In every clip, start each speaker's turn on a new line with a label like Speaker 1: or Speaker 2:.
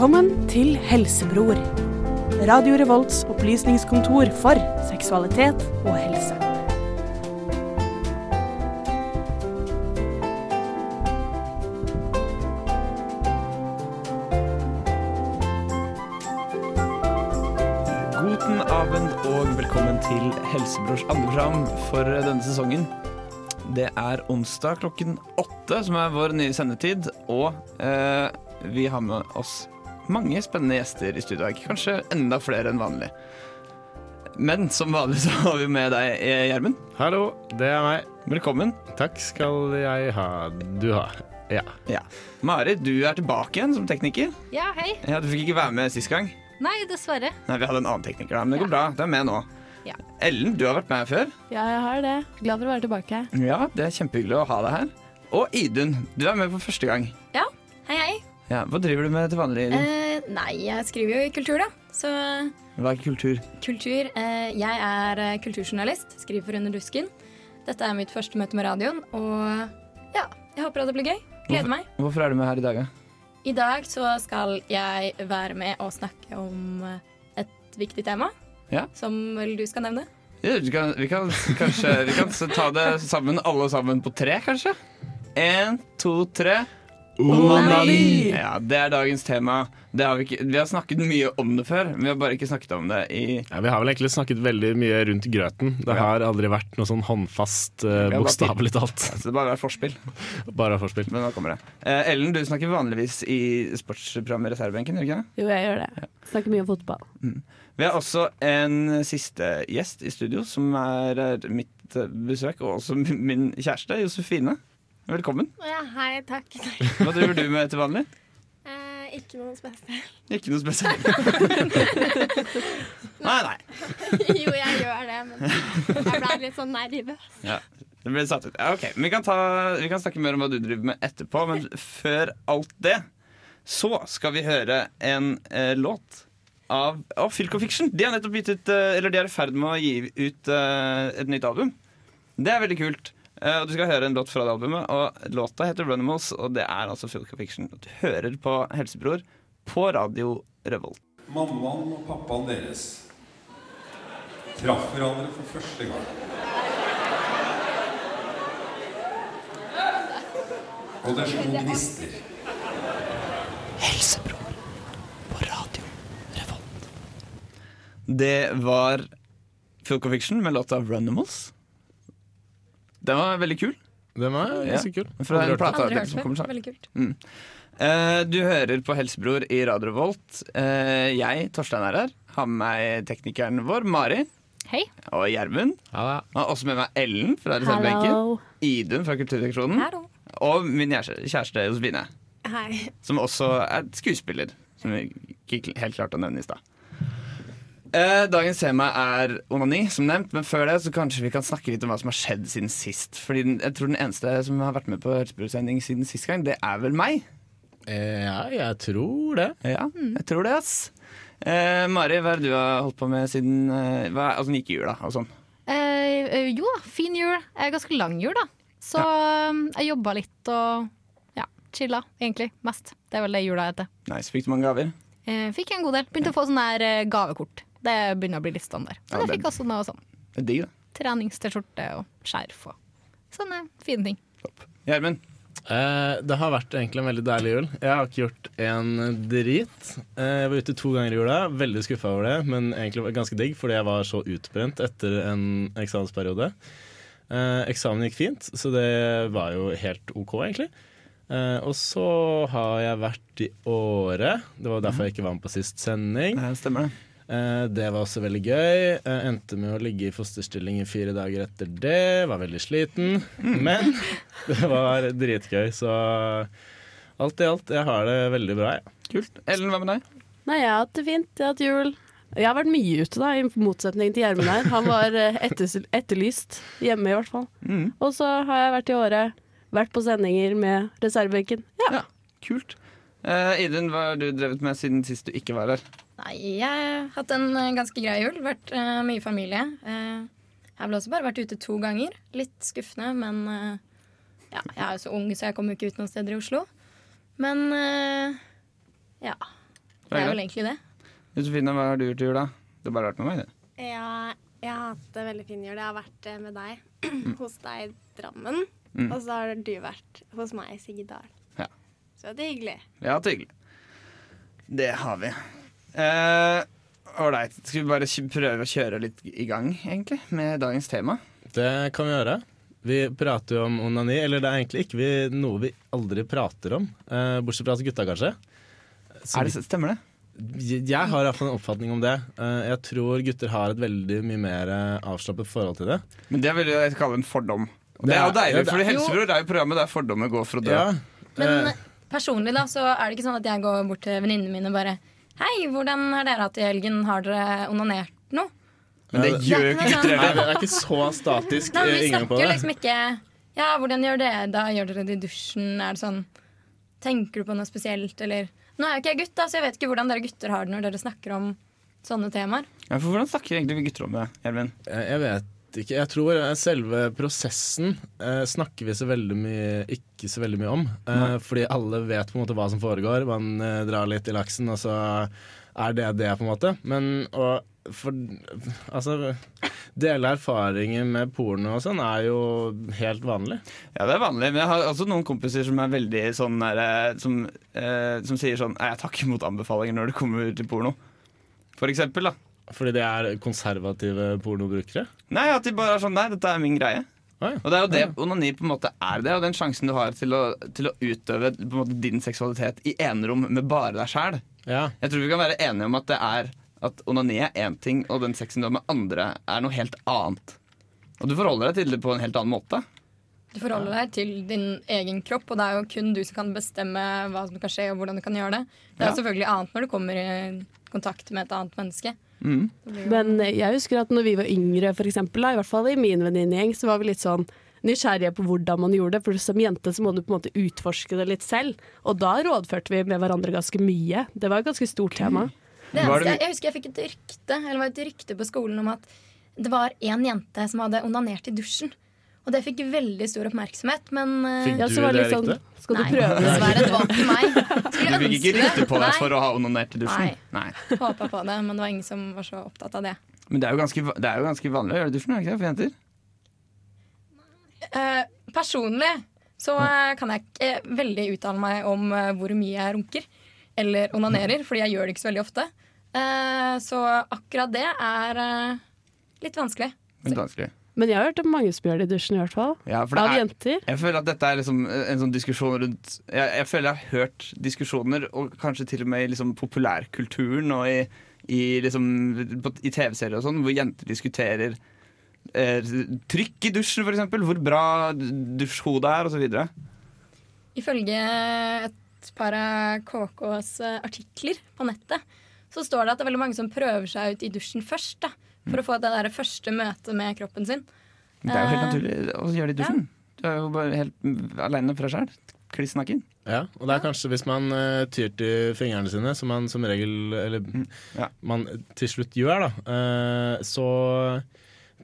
Speaker 1: Velkommen til Helsebror. Radio Revolts opplysningskontor for seksualitet og helse.
Speaker 2: Guten Abend og velkommen til Helsebrors andre program for denne sesongen. Det er onsdag klokken åtte som er vår nye sendetid, og eh, vi har med oss mange spennende gjester i studio i dag. Kanskje enda flere enn vanlig. Men som vanlig så har vi med deg, eh, Gjermund.
Speaker 3: Hallo, det er meg.
Speaker 2: Velkommen.
Speaker 3: Takk skal jeg ha. Du ha. Ja.
Speaker 2: Ja. Mari, du er tilbake igjen som tekniker.
Speaker 4: Ja, hei.
Speaker 2: Ja, Du fikk ikke være med sist gang.
Speaker 4: Nei, dessverre.
Speaker 2: Nei, Vi hadde en annen tekniker, da, men det går
Speaker 4: Ja.
Speaker 2: bra. Du er med nå.
Speaker 4: Ja.
Speaker 2: Ellen, du har vært med her før.
Speaker 5: Ja, jeg har det. Glad for å være tilbake.
Speaker 2: Ja, Det er kjempehyggelig å ha deg her. Og Idun, du er med for første gang.
Speaker 6: Hei.
Speaker 2: Ja, Hva driver du med til vanlig?
Speaker 6: Eh, nei, jeg skriver jo i kultur, da. Så
Speaker 2: Hva er kultur?
Speaker 6: kultur eh, Jeg er eh, kulturjournalist. Skriver for Under dusken. Dette er mitt første møte med radioen, og ja, jeg håper at det blir gøy. Gleder meg.
Speaker 2: Hvorfor er du med her i dag? da?
Speaker 6: I dag så skal jeg være med og snakke om eh, et viktig tema.
Speaker 2: Ja.
Speaker 6: Som vel du skal nevne.
Speaker 2: Ja, vi, kan, vi kan kanskje vi kan ta det sammen, alle sammen på tre, kanskje? Én, to, tre.
Speaker 5: Onani!
Speaker 2: Ja, Det er dagens tema. Det har vi, ikke, vi har snakket mye om det før, men vi har bare ikke snakket om det i
Speaker 3: ja. Vi har vel egentlig snakket veldig mye rundt grøten. Det
Speaker 2: Ja.
Speaker 3: har aldri vært noe sånn håndfast, uh, bokstavelig talt.
Speaker 2: Altså, det bare er forspill.
Speaker 3: Bare forspill.
Speaker 2: Men nå kommer det. Eh, Ellen, du snakker vanligvis i sportsprogrammet Reservebenken, gjør du ikke det?
Speaker 5: Jo, jeg gjør det. Snakker mye om fotball.
Speaker 2: Vi har også en siste gjest i studio, som er eh, mitt besøk, og også min- min kjæreste, Josefine. Velkommen.
Speaker 7: Ja, hei, takk.
Speaker 2: Hva driver du med til vanlig?
Speaker 7: Eh, ikke noe spesielt.
Speaker 2: Ikke noe spesielt. nei, nei.
Speaker 7: jo, jeg gjør det, men jeg ble litt sånn nervøs.
Speaker 2: Ja, det ble satt ut. Ja, ok, vi kan, ta, vi kan snakke mer om hva du driver med etterpå, men før alt det så skal vi høre en eh, låt av oh, Filco Fiction. De har nettopp gitt ut, eh, eller de er i ferd med å gi ut eh, et nytt album. Det er veldig kult. Eh, og Du skal høre en låt fra det albumet, og låta heter Runimals, og det er altså Filco Fiction. Du hører på Helsebror på Radio Revolt.
Speaker 8: Mammaen og pappaen deres traff hverandre for første gang. Og det slo gnister.
Speaker 2: Helsebror på Radio Revolt. Det var Filco Fiction med låta Runimals. Den var veldig kul.
Speaker 3: Den var ganske kul.
Speaker 2: Fra en plate
Speaker 6: av
Speaker 2: som kommer snart.
Speaker 6: Veldig kult.
Speaker 2: Eh, du hører på Helsebror i Radio Revolt. Eh, jeg, Torstein, er her. Har med meg teknikeren vår, Mari.
Speaker 4: Hei.
Speaker 2: Og Gjermund.
Speaker 3: Ja, da.
Speaker 2: Har også med meg Ellen fra reservebenken. Idun fra
Speaker 6: Kulturdireksjonen.
Speaker 2: Og min kjæreste Josefine.
Speaker 7: Hei.
Speaker 2: Som også er skuespiller. Som vi ikke helt klarte å nevne i stad. Eh, dagens tema er onani, som nevnt. Men før det så kanskje vi kan snakke litt om hva som har skjedd siden sist. Fordi den, jeg tror den eneste som har vært med på Helsebror-sending siden sist gang, det er vel meg.
Speaker 3: Eh, ja, jeg tror det.
Speaker 2: Ja, jeg tror det, ass. Eh, Mari, hva er det du har holdt på med siden eh, hva, Altså, gikk i jula og sånn?
Speaker 4: Eh, jo da, fin jul. Ganske lang jul, da. Så ja. jeg jobba litt og ja, chilla, egentlig. Mest. Det er vel det jula heter.
Speaker 2: Nice. Fikk du mange gaver?
Speaker 4: Eh, fikk en god del. Begynte å få sånn der eh, gavekort. Det begynner å bli litt standard.
Speaker 2: Ja,
Speaker 4: Men jeg fikk også noe sånn
Speaker 2: Det digg, da.
Speaker 4: trenings-T-skjorte og skjerf og sånne fine ting.
Speaker 2: Gjermund?
Speaker 3: Eh, det har vært egentlig en veldig deilig jul. Jeg har ikke gjort en drit. Eh, jeg var ute to ganger i jula. Veldig skuffa over det, men egentlig var det ganske digg fordi jeg var så utbrent etter en eksamensperiode. Eh, eksamen gikk fint, så det var jo helt OK, egentlig. Eh, og så har jeg vært i Åre. Det var derfor jeg ikke var med på sist sending.
Speaker 2: Ja, stemmer det.
Speaker 3: Eh, det var også veldig gøy. Jeg endte med å ligge i fosterstilling i fire dager etter det. Var veldig sliten. Men det var dritgøy, så alt i alt, jeg har det veldig bra, jeg.
Speaker 2: Kult. Ellen, hva med deg?
Speaker 5: Nei, jeg har hatt det fint. Jeg har hatt jul. Jeg har vært mye ute, da, i motsetning til Gjermund her. Han var eh, etter, etterlyst hjemme, i hvert fall.
Speaker 2: Mm.
Speaker 5: Og så har jeg vært i året, vært på sendinger med reservebenken. Ja.
Speaker 2: Ja, kult. Uh, Idun, hva har du drevet med siden sist du ikke var her?
Speaker 6: Nei, jeg har hatt en eh, ganske grei jul. Vært uh, mye familie. Uh, jeg har vel også bare vært ute to ganger. Litt skuffende, men uh, ja, jeg er jo så ung, så jeg kommer ikke ut noen steder i Oslo. Men eh, ja. Det er vel egentlig det.
Speaker 2: Josefine, hva har du gjort i jula? Du har bare vært med meg, du.
Speaker 7: Ja, jeg har hatt det veldig fin jul. Jeg har vært med deg hos deg i Drammen.
Speaker 2: Mm.
Speaker 7: Og så har du vært hos meg i Siggedal.
Speaker 2: Ja.
Speaker 7: Så det er hyggelig.
Speaker 2: Ja, det er hyggelig. Det har vi. Eh, Uh, Skal vi bare prøve å kjøre litt i gang, egentlig, med dagens tema?
Speaker 3: Det kan vi gjøre. Vi prater jo om onani, eller det er egentlig ikke vi, noe vi aldri prater om. Uh, bortsett fra gutta, kanskje. Så
Speaker 2: Er det, stemmer det?
Speaker 3: vi- jeg har iallfall en oppfatning om det. Eh, jeg tror gutter har et veldig mye mer avslappet forhold til det.
Speaker 2: Men det vil jeg kalle en fordom. Og det
Speaker 3: Det
Speaker 2: er jo deilig,
Speaker 3: ja, det-
Speaker 2: for Helsebror er jo programmet der fordommer går for å dø.
Speaker 3: Ja,
Speaker 6: Men personlig da, så er det ikke sånn at jeg går bort til venninnene mine og bare Hei, hvordan har dere hatt det i helgen? Har dere onanert noe?
Speaker 2: Men det gjør jo ikke
Speaker 6: er
Speaker 2: gutter heller.
Speaker 3: det er ikke så statisk
Speaker 6: Nei, men
Speaker 3: eh,
Speaker 6: Vi
Speaker 3: inngang på
Speaker 6: snakker
Speaker 3: det.
Speaker 6: liksom ikke Ja, hvordan gjør dere da? Gjør dere det i dusjen? Er det sånn Tenker du på noe spesielt, eller Nå er jo ikke jeg gutt, da, så jeg vet ikke hvordan dere gutter har det når dere snakker om sånne temaer.
Speaker 2: Ja, for hvordan snakker egentlig vi gutter om det, Elvin?
Speaker 3: Jeg jeg vet ikke. Jeg tror eh, selve prosessen eh, snakker vi så veldig mye ikke så veldig mye om. Eh, fordi alle vet på en måte hva som foregår. Man eh, drar litt i laksen, og så er det det, på en måte. Men å for, altså, dele erfaringer med porno og sånn er jo helt vanlig.
Speaker 2: Ja, det er vanlig, men jeg har også noen kompiser som er veldig sånn der, som, eh, som sier sånn Jeg tar ikke imot anbefalinger når det kommer til porno. For eksempel, da.
Speaker 3: Fordi det er konservative pornobrukere.
Speaker 2: Nei, at de bare er sånn Nei, dette er min greie.
Speaker 3: Oi.
Speaker 2: Og det er jo det onani på en måte er det, og den sjansen du har til å, til å utøve på en måte, din seksualitet i enerom med bare deg sjæl.
Speaker 3: Ja.
Speaker 2: Jeg tror vi kan være enige om at det er at onani er én ting, og den sexen du har med andre, er noe helt annet. Og du forholder deg til det på en helt annen måte.
Speaker 6: Du forholder deg til din egen kropp, og det er jo kun du som kan bestemme hva som kan skje og hvordan du kan gjøre det. Det er
Speaker 2: Ja.
Speaker 6: selvfølgelig annet når du kommer i kontakt med et annet menneske.
Speaker 2: Mm.
Speaker 5: Men jeg husker at når vi var yngre, for eksempel, da, i hvert fall i min venninnegjeng, så var vi litt sånn nysgjerrige på hvordan man gjorde det. For som jente så må du på en måte utforske det litt selv. Og da rådførte vi med hverandre ganske mye. Det var et ganske stort tema.
Speaker 6: Det eneste, jeg, jeg husker jeg fikk et rykte Eller var et rykte på skolen om at det var en jente som hadde onanert i dusjen. Og det fikk veldig stor oppmerksomhet, men eh,
Speaker 3: Fikk
Speaker 5: Ja,
Speaker 3: du
Speaker 5: var
Speaker 3: det
Speaker 5: litt sånn? Skal du
Speaker 6: Nei,
Speaker 5: prøve å
Speaker 6: dessverre. Det var ikke meg.
Speaker 2: Du
Speaker 6: Skulle
Speaker 2: fikk ikke
Speaker 6: ønske det.
Speaker 2: på deg for å ha onanert i dusjen.
Speaker 6: Nei.
Speaker 2: Nei.
Speaker 6: Håpa på det, men det var ingen som var så opptatt av det.
Speaker 2: Men det er, jo ganske, va- det er jo ganske vanlig å gjøre det i dusjen, er det ikke det, for jenter?
Speaker 6: Eh, personlig så eh, kan jeg ikke eh, veldig uttale meg om eh, hvor mye jeg runker eller onanerer, fordi jeg gjør det ikke så veldig ofte. Eh, så akkurat det er eh, litt vanskelig.
Speaker 2: Litt vanskelig.
Speaker 5: Men jeg har hørt om mange som gjør det i dusjen, i hvert fall.
Speaker 2: Ja, for det
Speaker 5: Av
Speaker 2: er,
Speaker 5: jenter.
Speaker 2: jeg føler at dette er liksom en sånn diskusjon rundt jeg, jeg føler jeg har hørt diskusjoner, og kanskje til og med i liksom populærkulturen og i, i, liksom, i TV-serier og sånn, hvor jenter diskuterer eh, trykk i dusjen, eksempel. Hvor bra dusjhodet er, videre.
Speaker 6: Ifølge et par av KKs eh, artikler på nettet, så står det at det er veldig mange som prøver seg ut i dusjen først. da For å få det der første møtet med kroppen sin.
Speaker 2: Det er jo helt
Speaker 6: Eh,
Speaker 2: naturlig å gjøre det i dusjen. Du er jo bare helt aleine for deg sjøl. Kliss naken.
Speaker 3: Ja, og det er kanskje hvis man uh, tyr til fingrene sine, som man som regel Eller
Speaker 2: ja.
Speaker 3: man til slutt gjør, da, Uh, så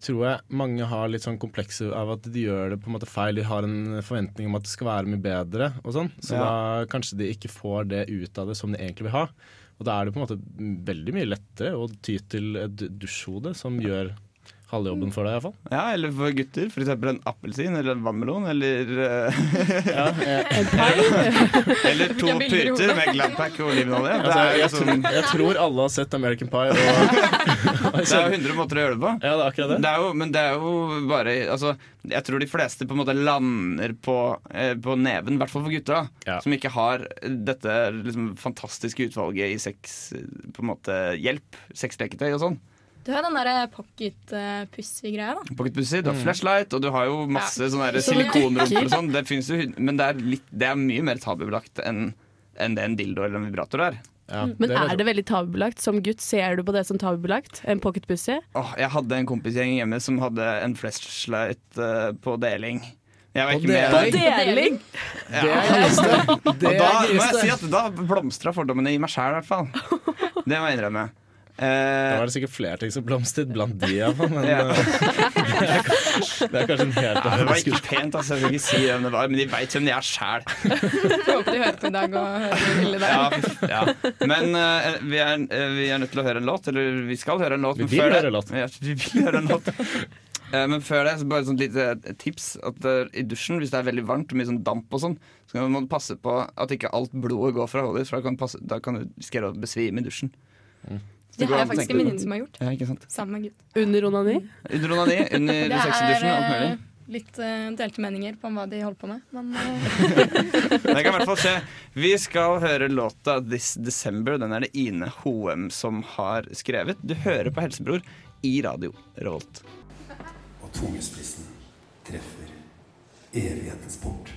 Speaker 3: tror jeg mange har litt sånn komplekser av at de gjør det på en måte feil. De har en forventning om at det skal være mye bedre, og sånn. Så
Speaker 2: Ja.
Speaker 3: da kanskje de ikke får det ut av det som de egentlig vil ha. Og da er det på en måte veldig mye lettere å ty til et dusjhode som gjør halve jobben for deg, iallfall.
Speaker 2: Ja, eller for gutter. Eksempel en appelsin eller en vannmelon. Eller, eh,
Speaker 3: Ja, jeg,
Speaker 2: eller to puter med Gladpack og olivenolje.
Speaker 3: Altså, jeg, jeg,
Speaker 2: sånn,
Speaker 3: tror, jeg tror alle har sett American Pie. Og,
Speaker 2: det er jo 100 måter å gjøre det på.
Speaker 3: ja, det er akkurat det.
Speaker 2: Det er jo, men det er jo bare altså, Jeg tror de fleste på en måte lander på, eh, på neven, i hvert fall for gutter,
Speaker 3: Ja.
Speaker 2: som ikke har dette liksom, fantastiske utvalget i sex, eh, på en måte, hjelp, sexleketøy og sånn.
Speaker 6: Du har den derre pocket-pussy-greia, da.
Speaker 2: Pocketpussy, du har
Speaker 3: Mm.
Speaker 2: flashlight, og du har jo masse sånne der
Speaker 5: Som
Speaker 2: silikonrumper og sånn. Det finnes jo, men det er, litt, det er mye mer tabubelagt enn enn det en dildo eller en vibrator er.
Speaker 3: Ja,
Speaker 5: Men
Speaker 3: det
Speaker 5: er det veldig tabubelagt? Som gutt, ser du på det som tabubelagt? En pocketpussy?
Speaker 2: Oh, jeg hadde en kompisgjeng hjemme som hadde en flashlight uh, på deling. Jeg var
Speaker 3: På
Speaker 2: ikke med
Speaker 3: deling?
Speaker 2: der.
Speaker 5: Deling?
Speaker 3: Det er grisete. Det
Speaker 2: da
Speaker 3: er
Speaker 2: må jeg si at da blomstra fordommene i meg sjæl, i hvert fall. Det må jeg innrømme.
Speaker 3: Da
Speaker 2: Eh,
Speaker 3: var det sikkert flere ting som blomstret blant de, iallfall. Men
Speaker 2: Ja.
Speaker 3: eh, det, er kanskje, det er kanskje en helt
Speaker 2: ja, det var ikke pent, altså. Jeg vil ikke si hvem det var, men de veit hvem de er sjæl.
Speaker 6: Håper de hører på i dag og hører det der.
Speaker 2: Ja, ja. Men uh, vi, er, uh, vi er nødt til å høre en låt. Eller vi skal høre en låt.
Speaker 3: Vi vil høre en låt.
Speaker 2: Ja, vi vil høre en låt. Eh, Men før det, så bare et sånt lite tips. At I dusjen, hvis det er veldig varmt og mye sånn damp, og sånn så må du passe på at ikke alt blodet går fra hodet ditt. For da kan, passe, da kan du risikere å besvime i dusjen. Så
Speaker 6: Det har jeg faktisk en venninne som har gjort.
Speaker 2: Ja, ikke sant?
Speaker 6: Sammen med gutt.
Speaker 5: Under onani?
Speaker 2: Under onani, under
Speaker 6: Det
Speaker 2: alt
Speaker 6: er
Speaker 2: mulig.
Speaker 6: eh, litt uh, delte meninger på hva de holder på med. Men eh,
Speaker 2: Det kan i hvert fall skje. Vi skal høre låta 'This December'. Den er det Ine Hoem som har skrevet. Du hører på Helsebror i Radio Revolt.
Speaker 8: Og tungespissen treffer evighetens port.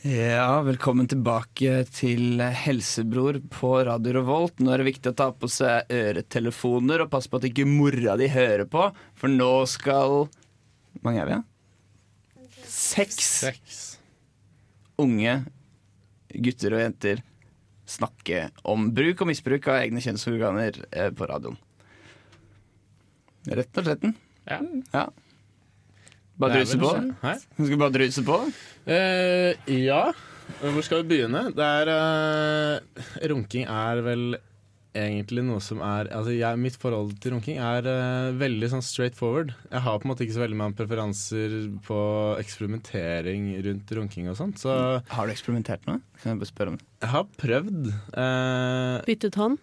Speaker 2: Ja, velkommen tilbake til Helsebror på Radio Revolt. Nå er det viktig å ta på seg øretelefoner og passe på at ikke mora di hører på, for nå skal Hvor mange er vi, da? Seks
Speaker 3: Seks
Speaker 2: unge gutter og jenter snakke om bruk og misbruk av egne kjønnsorganer eh, på radioen. Rett og slett.
Speaker 3: Ja.
Speaker 2: Ja. Bare druse på?
Speaker 3: Hæ?
Speaker 2: Skal vi bare druse på?
Speaker 3: Eh, ja. Hvor skal vi begynne? Det er eh, Runking er vel egentlig noe som er Altså jeg, Mitt forhold til runking er eh, veldig sånn straight forward. Jeg har på en måte ikke så veldig mange preferanser på eksperimentering rundt runking og sånt. Så
Speaker 2: Har du eksperimentert med det? Kan jeg bare spørre om det?
Speaker 3: jeg har prøvd. Eh,
Speaker 5: Byttet hånd?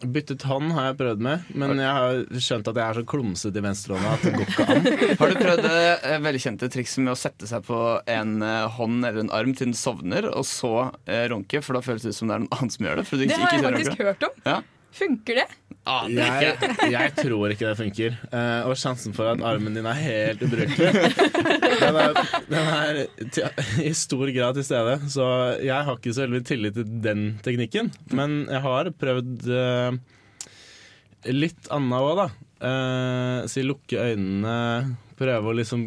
Speaker 3: Byttet hånd har jeg prøvd med, men jeg har skjønt at jeg er så klumsete i venstrehånda at det går ikke an.
Speaker 2: Har du prøvd det eh, velkjente trikset med å sette seg på en eh, hånd eller en arm til den sovner, og så eh, runke? For da føles det ut som det er noen annen som gjør det. For du
Speaker 6: det har jeg faktisk hørt om.
Speaker 2: Ja.
Speaker 6: Funker det?
Speaker 2: Aner
Speaker 3: Jeg, jeg tror ikke det funker. Uh, og sjansen for at armen din er helt ubrukelig, den er, den er til, i stor grad til stede. Så jeg har ikke så veldig tillit til den teknikken. Men jeg har prøvd uh, litt annet òg, da. Uh, si lukke øynene, prøve å liksom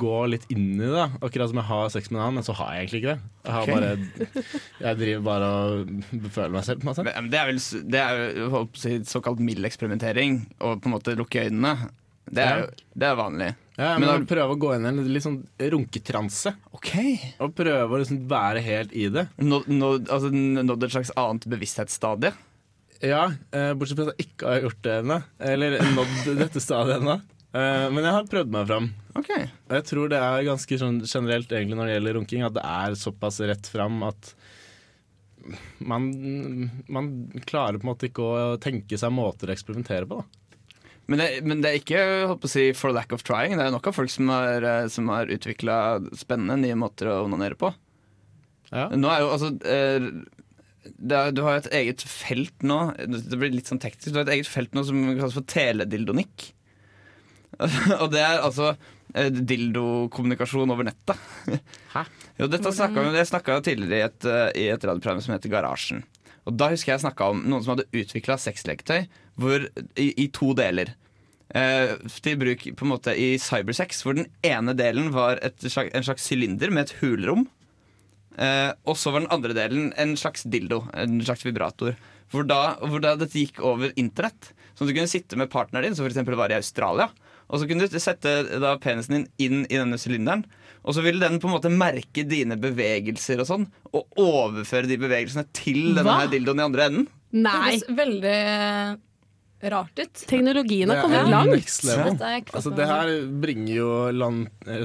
Speaker 3: gå litt inn i det. Akkurat som jeg har sex med en annen, men så har jeg egentlig ikke det. Jeg, bare, jeg driver bare og beføler meg selv. en måte
Speaker 2: Men Det er vel det er jo å såkalt mild eksperimentering, og på en måte lukke øynene. Det er, jo- det er vanlig.
Speaker 3: Ja,
Speaker 2: Men
Speaker 3: men prøve å gå inn i en litt sånn runketranse.
Speaker 2: Okay.
Speaker 3: Og prøve å liksom være helt i det.
Speaker 2: Nå, no, altså, no, et slags annet bevissthetsstadie?
Speaker 3: Ja, eh, bortsett fra at jeg ikke har gjort det ennå. Eller nådd dette stadiet ennå. Eh, men jeg har prøvd meg fram.
Speaker 2: Okay.
Speaker 3: Og jeg tror det er ganske sånn generelt egentlig når det gjelder runking, at det er såpass rett fram at man, man klarer på en måte ikke å tenke seg måter å eksperimentere på. da
Speaker 2: Men det, men det er ikke å si, for lack of trying. Det er nok av folk som har, eh, som har utvikla spennende nye måter å onanere på.
Speaker 3: Ja.
Speaker 2: Nå er jo altså er, det er, Du har et eget felt nå. Det blir litt sånn teknisk. Du har et eget felt nå som kalles for teledildonikk. Og det er altså eh, dildokommunikasjon over nettet.
Speaker 3: Hæ?
Speaker 2: Jo, dette snakket vi, jeg snakka tidligere i et, eh, i et radioprogram som heter Garasjen. Og Da husker jeg snakka om noen som hadde utvikla sexleketøy hvor, i, i to deler. Eh, til bruk på en måte i cybersex, hvor den ene delen var et slags, en slags sylinder med et hulrom. Eh, og så var den andre delen en slags dildo, en slags vibrator. Hvor da, hvor da dette gikk over internett. Så du kunne sitte med partneren din, som f.eks. var i Australia. Og så kunne du sette da penisen din inn i denne sylinderen. Og så ville den på en måte merke dine bevegelser og sånn, og overføre de bevegelsene til denne
Speaker 5: Hva?
Speaker 2: her dildoen i andre enden.
Speaker 6: Det
Speaker 5: Nei!
Speaker 6: høres veldig rart ut.
Speaker 5: Teknologien har kommet langt.
Speaker 3: Altså, det her bringer jo lang,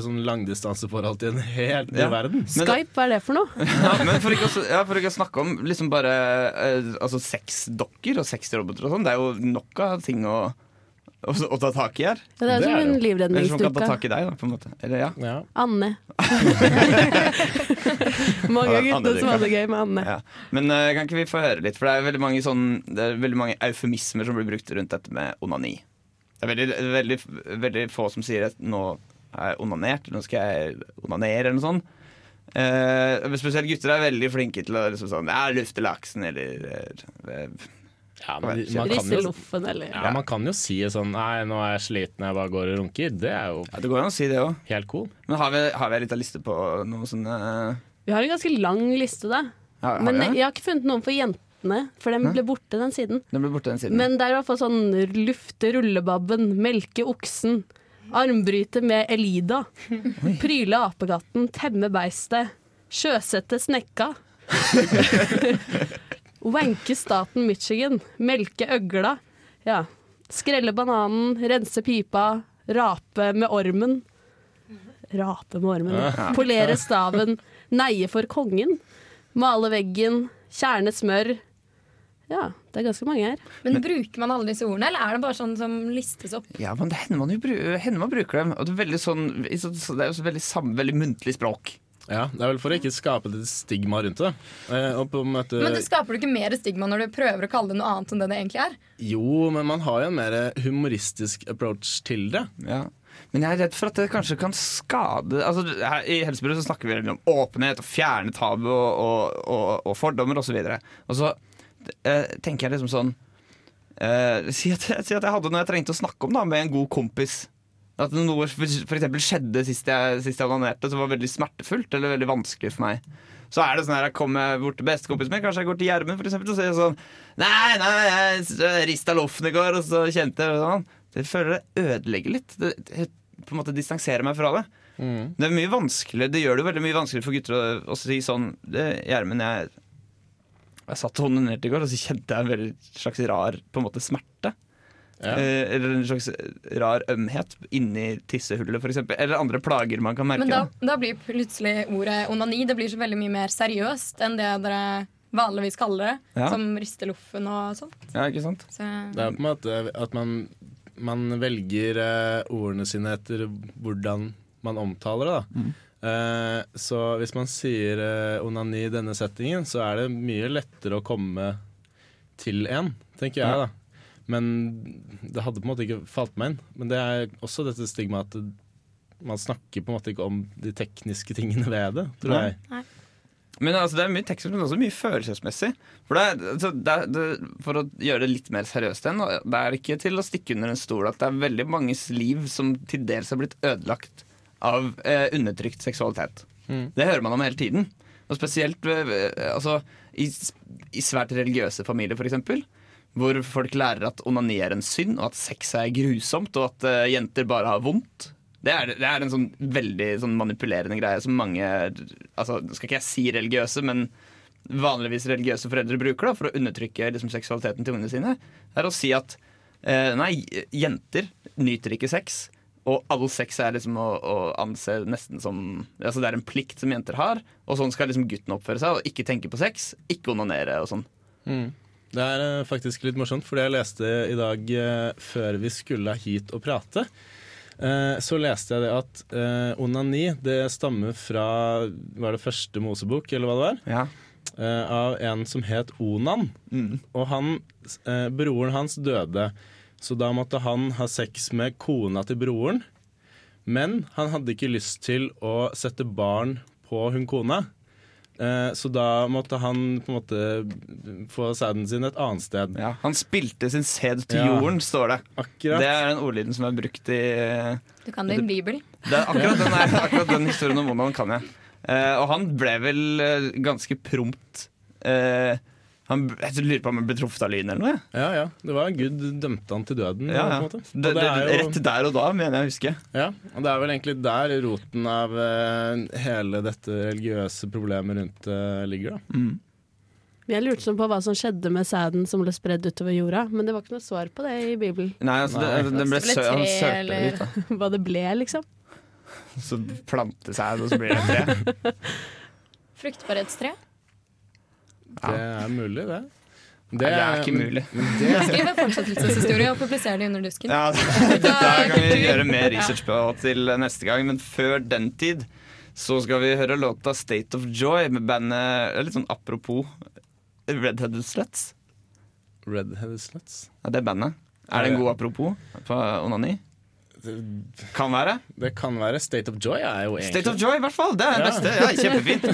Speaker 3: sånn langdistanseforhold til en helt ny
Speaker 2: Ja.
Speaker 3: verden.
Speaker 2: Men-
Speaker 5: Skype, hva er det for noe?
Speaker 2: Ja, men for ikke, å, ja, for ikke å snakke om liksom bare eh, altså sexdokker og sexroboter og sånn. Det er jo nok av ting å, å, å ta tak i her.
Speaker 5: Ja, det er som en
Speaker 2: Eller som kan ta
Speaker 5: livredningsdukke.
Speaker 2: tak i deg, da, på en måte. Eller ja.
Speaker 3: Ja.
Speaker 5: Anne. Mange
Speaker 2: gutter
Speaker 5: av guttene som hadde det gøy med Anne.
Speaker 2: ja. Men eh, kan ikke vi få høre litt? For det er veldig mange, sånn, det er veldig mange eufemismer som blir brukt rundt dette med onani. Det er veldig, veldig, veldig få som sier at nå er jeg onanert, eller nå skal jeg onanere, eller noe sånt. Eh, men spesielt gutter er veldig flinke til å liksom sånn, ja, lufte laksen, eller eh,
Speaker 3: Ja, men man, kan
Speaker 5: Riste
Speaker 3: jo,
Speaker 5: loffen, eller
Speaker 3: ja, man kan jo si sånn Nei, nå er jeg sliten, jeg bare går og runker. Det er jo
Speaker 2: Ja, det går an å si det òg.
Speaker 3: helt cool.
Speaker 2: Men har vi, har vi en liten liste på noe sånne
Speaker 5: Vi har en ganske lang liste, da.
Speaker 2: har,
Speaker 5: Men
Speaker 2: har vi
Speaker 5: jeg har ikke funnet noen for jentene, for den ble borte, den siden.
Speaker 2: Den ble borte den siden.
Speaker 5: Men det er i hvert fall sånn lufte rullebabben, melke oksen, armbryte med Elida, pryle apekatten, temme beistet, sjøsette snekka. Wanke staten Michigan, melke øgla. Ja. Skrelle bananen, rense pipa, rape med ormen. Rape med ormen, ja. Polere staven, neie for kongen. Male veggen, kjerne smør. Ja, det er ganske mange her.
Speaker 6: Men bruker man alle disse ordene, eller er det bare sånn som listes opp?
Speaker 2: Ja, men det hender man jo bru- hender man bruker dem. Og det er veldig sånn i så- så Det er jo veldig, sam, veldig muntlig språk.
Speaker 3: Ja, Det er vel for å ikke skape et stigma rundt det. Eh, og på en måte,
Speaker 6: Men det skaper du ikke mer stigma når du prøver å kalle det noe annet enn det det egentlig er?
Speaker 3: Jo, men man har jo en mer humoristisk approach til det.
Speaker 2: Ja. Men jeg er redd for at det kanskje kan skade altså, her, I Helsebyrået så snakker vi om åpenhet og fjerne tabu og, og, og, og fordommer osv. Og, og så eh, tenker jeg liksom sånn eh, si, at, si at jeg hadde noe jeg trengte å snakke om da med en god kompis. At noe eksempel skjedde sist jeg, sist jeg onanerte som var veldig smertefullt eller veldig vanskelig for meg. Så er det sånn her, jeg kommer bort til bestekompisen min, kanskje jeg går til Gjermund eksempel, og sier jeg sånn Nei, nei, jeg rista loffen i går, og så kjente jeg sånn. Det føler jeg ødelegger litt. Det, det på en måte distanserer meg fra det. Det er mye vanskeligere Det gjør det jo veldig mye vanskeligere for gutter å, å si sånn Gjermund, jeg, jeg satt og onanerte i går, og så kjente jeg en veldig slags rar på en måte smerte.
Speaker 3: Ja.
Speaker 2: Eh, eller en slags rar ømhet inni tissehullet, f.eks. Eller andre plager man kan merke.
Speaker 6: Men da,
Speaker 2: da.
Speaker 6: blir plutselig ordet onani Det blir så veldig mye mer seriøst enn det dere vanligvis kaller det.
Speaker 2: Ja.
Speaker 6: Som rister loffen og sånt.
Speaker 2: Ja, ikke sant?
Speaker 6: Så,
Speaker 3: Det er på en måte at man, man velger eh, ordene sine etter hvordan man omtaler det. Da. Eh, så hvis man sier eh, onani i denne settingen, så er det mye lettere å komme til en, tenker jeg. Da Men det hadde på en måte ikke falt meg inn. Men det er også dette stigmaet at man snakker på en måte ikke om de tekniske tingene ved det, tror
Speaker 2: Nei.
Speaker 3: jeg.
Speaker 2: Men altså, det er mye teknisk, men også mye følelsesmessig. For, det er, altså, det er, det, for å gjøre det litt mer seriøst igjen, det er ikke til å stikke under en stol at det er veldig manges liv som til dels har blitt ødelagt av eh, undertrykt seksualitet.
Speaker 3: Mm.
Speaker 2: Det hører man om hele tiden. Og spesielt ved, ved- altså, i, i svært religiøse familier, f.eks. Hvor folk lærer at onani er en synd, og at sex er grusomt, og at uh, jenter bare har vondt. Det er, det er en sånn veldig sånn manipulerende greie som mange altså, skal ikke jeg si religiøse, men vanligvis religiøse foreldre bruker da, for å undertrykke liksom, seksualiteten til ungene sine. er å si at uh, nei, jenter nyter ikke sex. Og all sex er liksom å, å anse nesten som Altså Det er en plikt som jenter har, og sånn skal liksom gutten oppføre seg. Og ikke tenke på sex, ikke onanere og sånn.
Speaker 3: Mm. Det er eh, faktisk litt morsomt, fordi jeg leste i dag eh, før vi skulle hit og prate. eh, så leste jeg det at onani det stammer fra Var det første Mosebok, eller hva det var?
Speaker 2: Ja.
Speaker 3: Av en som het Onan.
Speaker 2: Mm.
Speaker 3: Og han, broren hans døde, så da måtte han ha sex med kona til broren. Men han hadde ikke lyst til å sette barn på hun kona. Eh, så da måtte han på en måte få sæden sin et annet sted.
Speaker 2: Ja, han spilte sin sæd til
Speaker 3: Ja.
Speaker 2: jorden, står det.
Speaker 3: Akkurat.
Speaker 2: Det er den ordlyden som er brukt i
Speaker 6: du kan det i Bibelen.
Speaker 2: det er akkurat, den, er, akkurat den historien om Onan kan jeg. Eh, og han ble vel eh, ganske prompt eh, han, Jeg lurer på om han ble truffet av lyn eller noe.
Speaker 3: Ja, ja. Det var Gud dømte han til døden.
Speaker 2: Ja,
Speaker 3: på
Speaker 2: ja.
Speaker 3: en måte. Og
Speaker 2: Det, det,
Speaker 3: er jo-
Speaker 2: Rett der og da, mener jeg å huske.
Speaker 3: Ja, og det er vel egentlig der roten av uh, hele dette religiøse problemet rundt uh, ligger. da.
Speaker 5: Jeg lurte sånn på hva som skjedde med sæden som ble spredd utover jorda, men det var ikke noe svar på det i Bibelen.
Speaker 2: Nei, altså,
Speaker 3: Nei.
Speaker 2: det, den ble
Speaker 6: Det ble
Speaker 2: sø, han
Speaker 6: tre,
Speaker 2: sølte
Speaker 6: eller-
Speaker 2: ut, da.
Speaker 5: Hva det ble, liksom.
Speaker 2: Så plantesæd, og så blir det tre.
Speaker 6: Fruktbarhetstre.
Speaker 2: Ja.
Speaker 3: Det er mulig, det.
Speaker 2: Nei, det er ikke mulig.
Speaker 3: Det,
Speaker 6: Skriv en fortsettelseshistorie og publiser det under dusken.
Speaker 2: Ja, Dette kan vi gjøre mer research på til neste gang, men før den tid så skal vi høre låta 'State of Joy' med bandet Litt sånn apropos Redheaded Sluts.
Speaker 3: Redheaded Sluts.
Speaker 2: Ja, det er bandet. Er det en god apropos på onani? Kan være.
Speaker 3: Det kan være. State of Joy er jo egentlig
Speaker 2: State of Joy, i hvert fall. Det er
Speaker 3: Ja.
Speaker 2: beste. Ja, kjempefint.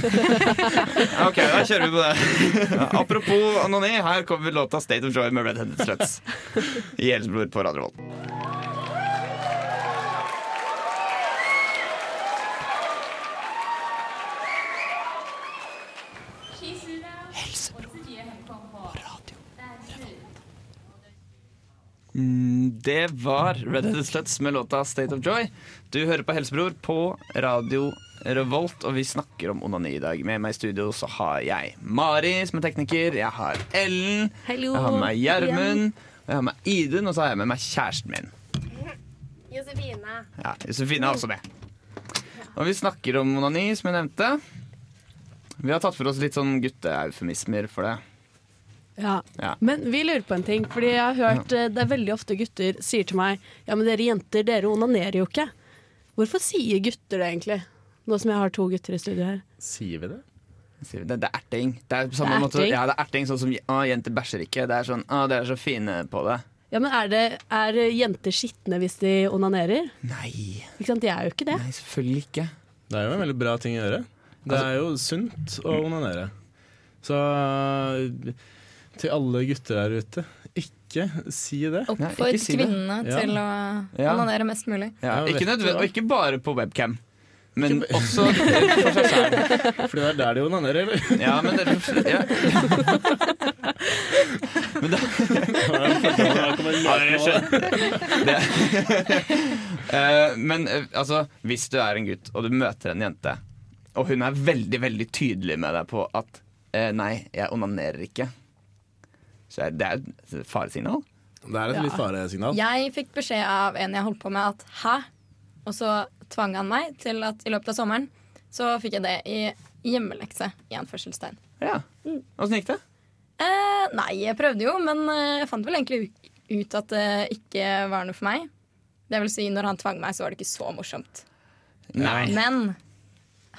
Speaker 2: Ok, da kjører vi på det. Apropos Anony, her kommer låta State of Joy med Red Headed Sluts. I Elsbror på Radio Volt. Mm, Det var Red Headed Sluts med låta State of Joy. Du hører på Helsebror på Radio Revolt, og vi snakker om onani i dag. Med meg i studio så har jeg Mari som er tekniker, jeg har Ellen,
Speaker 5: Hello.
Speaker 2: jeg har med meg Gjermund, og jeg har med Idun, og så har jeg med meg kjæresten min.
Speaker 7: Josefine.
Speaker 2: Ja, Josefine er også med. Og vi snakker om onani, som jeg nevnte. Vi har tatt for oss litt sånn gutteeufemismer for det.
Speaker 5: Ja.
Speaker 2: Ja.
Speaker 5: Men vi lurer på en ting, fordi jeg har hørt eh, det er veldig ofte gutter sier til meg Ja, men dere jenter, dere onanerer jo ikke. Hvorfor sier gutter det egentlig? Nå som jeg har to gutter i studio her.
Speaker 3: Sier vi det?
Speaker 2: Sier vi Det, det er erting. Det er samme
Speaker 5: Det er
Speaker 2: måte,
Speaker 5: erting?
Speaker 2: ja, det er erting sånn som å, jenter bæsjer ikke. Det er sånn å, dere er så fine på det.
Speaker 5: Ja, men er, det, er jenter skitne hvis de onanerer?
Speaker 2: Nei,
Speaker 5: Ikke sant, De er jo ikke det.
Speaker 2: nei selvfølgelig ikke.
Speaker 3: Det er jo en veldig bra ting å gjøre. Det er jo sunt å onanere. Så til alle gutter der ute, ikke si det.
Speaker 6: Oppfordr
Speaker 2: si
Speaker 6: kvinnene
Speaker 3: Ja.
Speaker 6: til å
Speaker 2: Ja.
Speaker 6: onanere mest mulig.
Speaker 2: Ja, ikke nødvendig, og ikke bare på webcam. Men også for seg selv.
Speaker 3: For det er der de onanerer, eller?
Speaker 2: Ja, men det, ja. men da Har dere skjønt? Eh, Men eh, altså, hvis du er en gutt og du møter en jente, og hun er veldig, veldig tydelig med deg på at eh, nei, jeg onanerer ikke, så det er et faresignal.
Speaker 3: Det er et litt faresignal.
Speaker 6: Jeg fikk beskjed av en jeg holdt på med at hæ? Og så tvang han meg til at i løpet av sommeren så fikk jeg det i hjemmelekse. i anførselstegn.
Speaker 2: Ja. Åssen gikk det?
Speaker 6: Eh, nei, jeg prøvde jo, men eh, jeg fant vel egentlig ut at det ikke var noe for meg. Det vil si, når han tvang meg, så var det ikke så morsomt.
Speaker 2: Nei.
Speaker 6: Men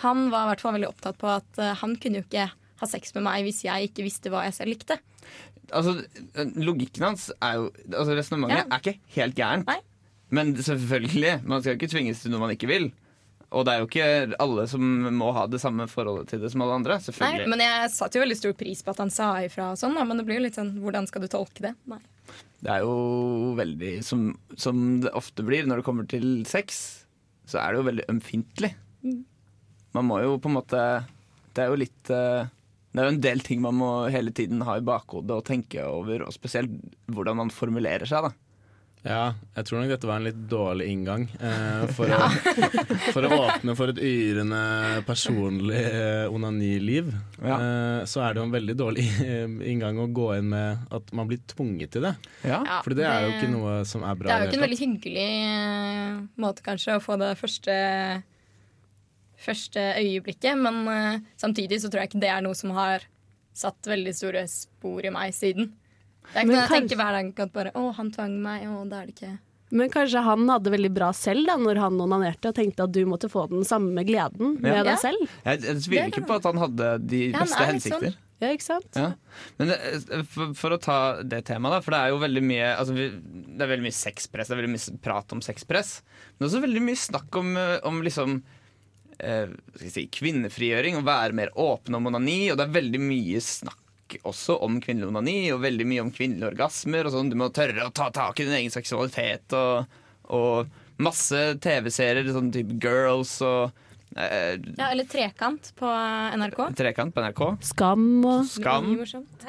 Speaker 6: han var i hvert fall veldig opptatt på at eh, han kunne jo ikke ha sex med meg hvis jeg ikke visste hva jeg selv likte.
Speaker 2: Altså, logikken hans er jo altså Resonnementet
Speaker 6: Ja.
Speaker 2: er ikke helt gærent.
Speaker 6: Nei.
Speaker 2: Men selvfølgelig, man skal ikke tvinges til noe man ikke vil. Og det er jo ikke alle som må ha det samme forholdet til det som alle andre. selvfølgelig.
Speaker 6: Nei, men jeg satte jo veldig stor pris på at han sa ifra og sånn, men det blir jo litt sånn hvordan skal du tolke det? Nei.
Speaker 2: Det er jo veldig som, som det ofte blir når det kommer til sex, så er det jo veldig ømfintlig.
Speaker 6: Mm.
Speaker 2: Man må jo på en måte Det er jo litt eh, Det er jo en del ting man må hele tiden ha i bakhodet og tenke over, og spesielt hvordan man formulerer seg, da.
Speaker 3: Ja, jeg tror nok dette var en litt dårlig inngang eh, for, å, for å åpne for et yrende personlig eh, onaniliv.
Speaker 2: Ja.
Speaker 3: Eh, så er det jo en veldig dårlig eh, inngang å gå inn med at man blir tvunget til det.
Speaker 2: Ja.
Speaker 6: Ja,
Speaker 3: For det er jo ikke noe som er bra.
Speaker 6: Det er jo ikke en veldig hyggelig eh, måte kanskje å få det første Første øyeblikket, men eh, samtidig så tror jeg ikke det er noe som har satt veldig store spor i meg siden. Det er ikke noe jeg tenker hver dag at bare Å, han tvang meg, å, da er det ikke
Speaker 5: Men kanskje han hadde veldig bra selv da når han onanerte, og tenkte at du måtte få den samme gleden med
Speaker 2: Ja.
Speaker 5: deg selv.
Speaker 2: Jeg, jeg tviler ikke på at han hadde de
Speaker 6: Ja,
Speaker 2: beste
Speaker 6: sånn.
Speaker 2: hensikter.
Speaker 5: Ja, ikke sant?
Speaker 2: Ja. Men det, for, for å ta det temaet, da, for det er jo veldig mye altså, vi, Det er veldig mye sexpress, det er veldig mye prat om sexpress. Men også veldig mye snakk om, eh, om liksom eh, si, kvinnefrigjøring, å være mer åpne om onani. Og det er veldig mye snakk også om kvinnelig onani, og veldig mye om kvinnelige orgasmer. Og sånn. Du må tørre å ta tak i din egen seksualitet, og, og masse TV-serier, sånn type Girls og eh,
Speaker 6: Ja, eller Trekant på NRK.
Speaker 2: Trekant på NRK.
Speaker 5: Skam og
Speaker 2: Skam.
Speaker 6: Mye morsomt.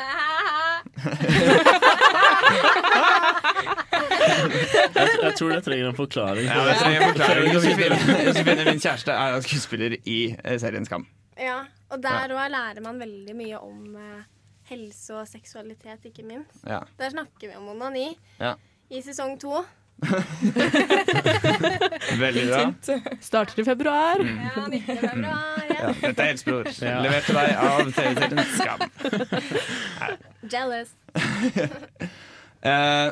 Speaker 3: Jeg, jeg tror det trenger en forklaring.
Speaker 2: Ja, jeg trenger en forklaring. Josefine, Josefine, min kjæreste, er skuespiller i eh, serien Skam.
Speaker 7: Ja, og der òg lærer man veldig mye om eh, helse og seksualitet, ikke minst.
Speaker 2: Ja.
Speaker 7: Der snakker vi om onani
Speaker 2: Ja.
Speaker 7: i sesong to.
Speaker 2: Veldig bra.
Speaker 5: starter i februar.
Speaker 7: Ja, 19. februar. Ja.
Speaker 2: Ja, dette er Helsebror,
Speaker 3: Ja.
Speaker 2: levert til deg av TV-serien Skam.
Speaker 7: Jealous.
Speaker 2: uh,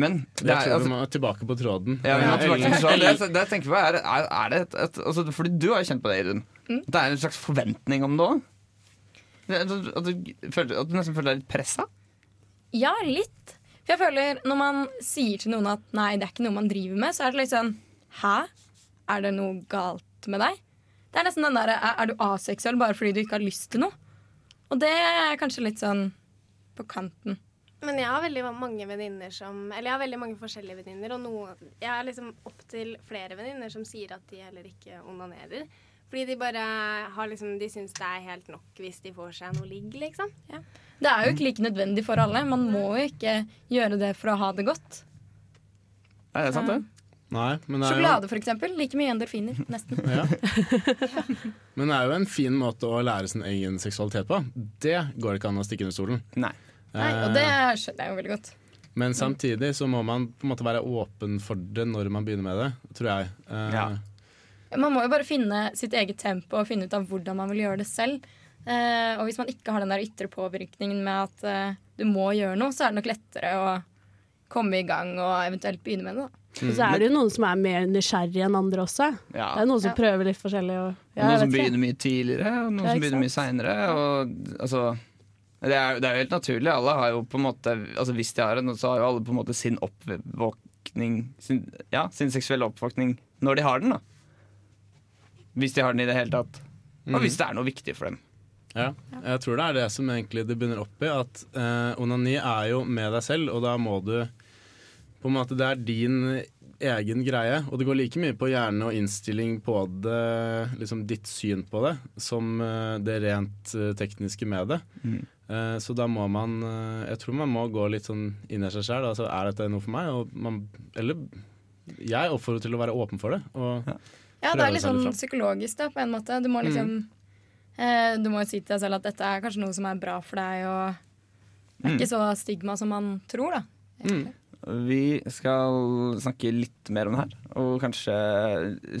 Speaker 2: men det
Speaker 3: Jeg
Speaker 2: er,
Speaker 3: tror
Speaker 2: altså,
Speaker 3: vi må tilbake på tråden.
Speaker 2: ja, vi må tilbake
Speaker 3: på
Speaker 2: tråden. det, det jeg tenker på er, er, er det et, et altså, Fordi du har jo kjent på det, Irun.
Speaker 6: Mm.
Speaker 2: Det er en slags forventning om det òg? At, du- at, at du nesten føler deg litt pressa?
Speaker 6: Ja, litt. Jeg føler Når man sier til noen at nei, det er ikke noe man driver med, så er det litt sånn Hæ? Er det noe galt med deg? Det er nesten den der, er, er du aseksuell bare fordi du ikke har lyst til noe? Og det er kanskje litt sånn på kanten.
Speaker 7: Men jeg har veldig mange venninner som Eller jeg har veldig mange forskjellige venninner, og noe, jeg har liksom opptil flere venninner som sier at de heller ikke onanerer. Fordi de bare har liksom De syns det er helt nok hvis de får seg noe ligg, liksom.
Speaker 6: Det er jo ikke like nødvendig for alle. Man må jo ikke gjøre det for å ha det godt.
Speaker 2: Er det sant, det?
Speaker 3: Nei, men det er jo,
Speaker 6: Sjokolade, for eksempel. Like mye endorfiner. Nesten.
Speaker 3: ja. Men det er jo en fin måte å lære sin egen seksualitet på. Det går ikke an å stikke under stolen.
Speaker 2: Nei.
Speaker 6: Nei, og det skjønner jeg jo veldig godt.
Speaker 3: Men samtidig så må man på en måte være åpen for det når man begynner med det, tror jeg. Eh,
Speaker 2: Ja.
Speaker 6: Man må jo bare finne sitt eget tempo og finne ut av hvordan man vil gjøre det selv. Eh, og hvis man ikke har den der ytre påvirkningen med at eh, du må gjøre noe, så er det nok lettere å komme i gang og eventuelt begynne med det. da.
Speaker 5: Og så er det jo noen som er mer nysgjerrig enn andre også.
Speaker 2: Ja.
Speaker 5: Det er noen som
Speaker 6: Ja.
Speaker 5: prøver litt forskjellig. Og, ja,
Speaker 2: noen som begynner mye tidligere, og noen
Speaker 5: Ja,
Speaker 2: som begynner mye seinere. Altså, det, er, det er jo helt naturlig. Alle har jo på en måte altså Hvis de har en, så har jo alle på en måte sin oppvåkning sin, Ja, sin seksuelle oppvåkning når de har den, da. Hvis de har den i det hele tatt. Og hvis det er noe viktig for dem.
Speaker 3: Ja, jeg tror det er det som egentlig det begynner opp i. At eh, onani er jo med deg selv, og da må du på en måte Det er din egen greie, og det går like mye på hjerne og innstilling på det, liksom ditt syn på det, som eh, det rent eh, tekniske med det.
Speaker 2: Mm.
Speaker 3: Eh, så da må man eh, Jeg tror man må gå litt sånn inn i seg sjøl. Altså, er dette noe for meg? Og man, eller jeg oppfordrer til å være åpen for det. Og,
Speaker 6: Ja, det
Speaker 3: Prøve
Speaker 6: er litt sånn psykologisk da, på en måte. Du må liksom eh, Du må jo si til deg selv at dette er kanskje noe som er bra for deg, og det er ikke så stigma som man tror, da. Mm.
Speaker 2: Vi skal snakke litt mer om det her, og kanskje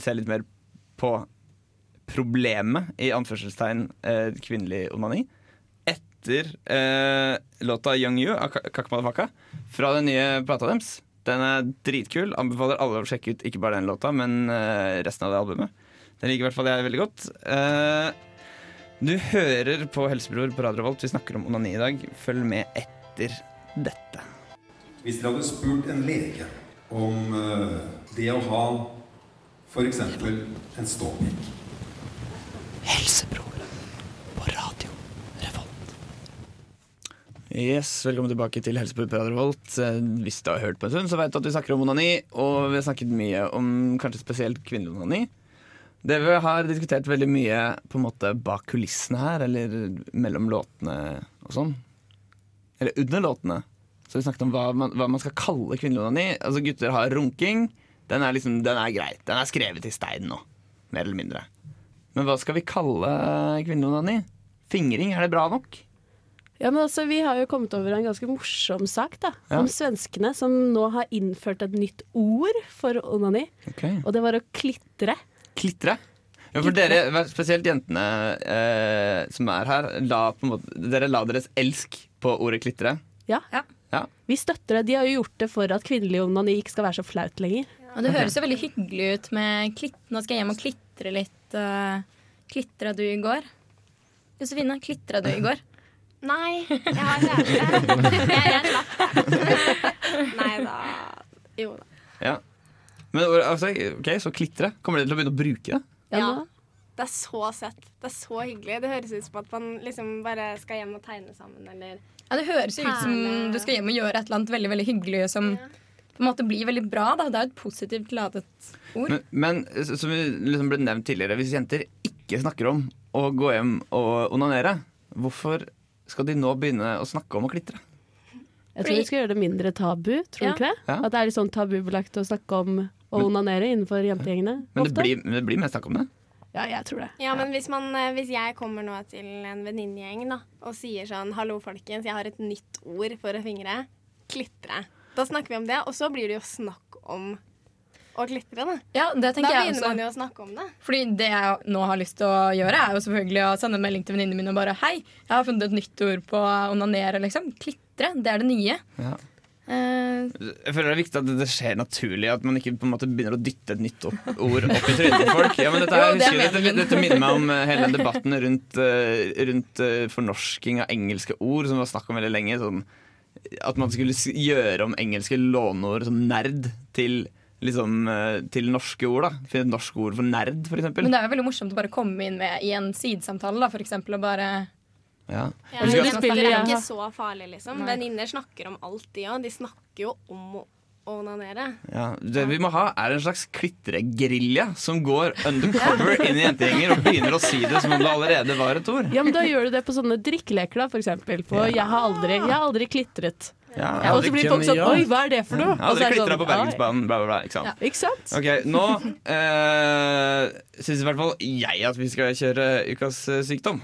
Speaker 2: se litt mer på problemet, i anførselstegn, eh, kvinnelig onani. Etter eh, låta 'Young You' av Ka- Kakmadafaka fra den nye plata deres. Den er dritkul. Anbefaler alle å sjekke ut ikke bare den låta, men eh, resten av det albumet. Den liker i hvert fall jeg veldig godt. Eh, du hører på Helsebror på Radio Volt. Vi snakker om onani i dag. Følg med etter dette.
Speaker 8: Hvis dere hadde spurt en lege om eh, det å ha f.eks. en ståpikk
Speaker 2: Helsebror på radio Revolt. Yes, Velkommen tilbake til Helsebror på radio Revolt. Eh, Hvis du har hørt på en stund, så vet du at vi snakker om onani, og vi har snakket mye om kanskje spesielt kvinnelig onani. Det vi har diskutert veldig mye på en måte bak kulissene her, eller mellom låtene og sånn. Eller under låtene. Så vi snakket om hva man, hva man skal kalle kvinnelig onani. Altså Gutter har runking. Den er, liksom, den er greit. Den er skrevet i stein nå, mer eller mindre. Men hva skal vi kalle kvinnelig onani? Fingring, er det bra nok?
Speaker 5: Ja, men altså, Vi har jo kommet over en ganske morsom sak da,
Speaker 2: Ja.
Speaker 5: om svenskene som nå har innført et nytt ord for onani. Og det var å klitre.
Speaker 2: Klitre? Ja, for dere, spesielt jentene eh, som er her, la på en måte, dere la deres elsk på ordet klitre.
Speaker 5: Ja.
Speaker 6: Ja.
Speaker 2: Ja.
Speaker 5: Vi støtter det. De har jo gjort det for at kvinnelig onani ikke skal være så flaut lenger.
Speaker 6: Og det høres jo veldig hyggelig ut med klitt. Nå skal jeg hjem og klitre litt. Uh, klitra du i går? Josefine, klitra du i går?
Speaker 7: Nei, jeg har kjæreste. jeg, jeg slapp det. Nei da. Jo da.
Speaker 2: Ja. Men altså, ok, så klitre. Kommer dere til å begynne å bruke det?
Speaker 5: Ja,
Speaker 7: Ja. Det er så søtt. Det er så hyggelig. Det høres ut som at man liksom bare skal hjem og tegne sammen, eller
Speaker 6: Ja, Det høres jo ut som du skal hjem og gjøre et eller annet veldig veldig hyggelig som på en måte blir veldig bra. da Det er jo et positivt ladet ord.
Speaker 2: Men, men som liksom ble nevnt tidligere, hvis jenter ikke snakker om å gå hjem og onanere, hvorfor skal de nå begynne å snakke om å klitre?
Speaker 5: Jeg tror vi skal gjøre det mindre tabu, tror du
Speaker 6: Ja.
Speaker 5: ikke det?
Speaker 2: Ja.
Speaker 5: At det er litt sånn tabubelagt å snakke om å onanere innenfor jentegjengene.
Speaker 2: Men det
Speaker 5: ofte.
Speaker 2: blir, det blir mer snakk om det.
Speaker 5: Ja, jeg tror det.
Speaker 7: Ja, men hvis, man, eh, hvis jeg kommer nå til en venninnegjeng og sier sånn Hallo, folkens, jeg har et nytt ord for å fingre. Klitre. Da snakker vi om det, og så blir det jo snakk om å klitre, da.
Speaker 6: Ja, det
Speaker 7: Da begynner man jo å snakke om det.
Speaker 6: Fordi det jeg nå har lyst til å gjøre, er jo selvfølgelig å sende en melding til venninnene mine og bare Hei, jeg har funnet et nytt ord på onanere, liksom. Klitre. Det er det nye.
Speaker 2: Ja.
Speaker 6: Eh,
Speaker 2: Jeg føler det er viktig at det skjer naturlig, at man ikke på en måte begynner å dytte et nytt opp- ord opp i trynet på folk. Ja, men dette,
Speaker 6: Jo, det
Speaker 2: husker, dette, dette minner meg om eh, hele den debatten rundt, eh, rundt fornorsking av engelske ord, som var snakk om veldig lenge. Sånn At man skulle gjøre om engelske låneord som nerd til liksom til norske ord. da Finne et norsk ord for nerd, eksempel.
Speaker 6: Men det er jo veldig morsomt å bare komme inn med i en sidesamtale, da, for eksempel, og bare
Speaker 2: Ja.
Speaker 7: Ja,
Speaker 2: Vi
Speaker 7: men det er ikke så farlig, liksom. Venninner snakker om alt, de òg. De snakker jo om å onanere.
Speaker 2: Ja, det vi må ha, er en slags klitregerilja som går undercover inn i jentegjenger og begynner å si det som om det allerede var et ord.
Speaker 5: Ja, men Da gjør du det på sånne drikkeleker, da, for. På
Speaker 2: Ja.
Speaker 5: jeg, har aldri, 'Jeg har aldri klitret'.
Speaker 2: Ja, ja,
Speaker 5: Og så blir folk sånn 'Oi, hva er det for noe?'
Speaker 2: aldri
Speaker 5: er
Speaker 2: klitra
Speaker 5: sånn,
Speaker 2: på Bergensbanen, bla, bla, bla. Ikke sant?
Speaker 5: Ja, Ikke sant?
Speaker 2: Ok, nå uh, syns i hvert fall jeg at vi skal kjøre ukas eh, sykdom.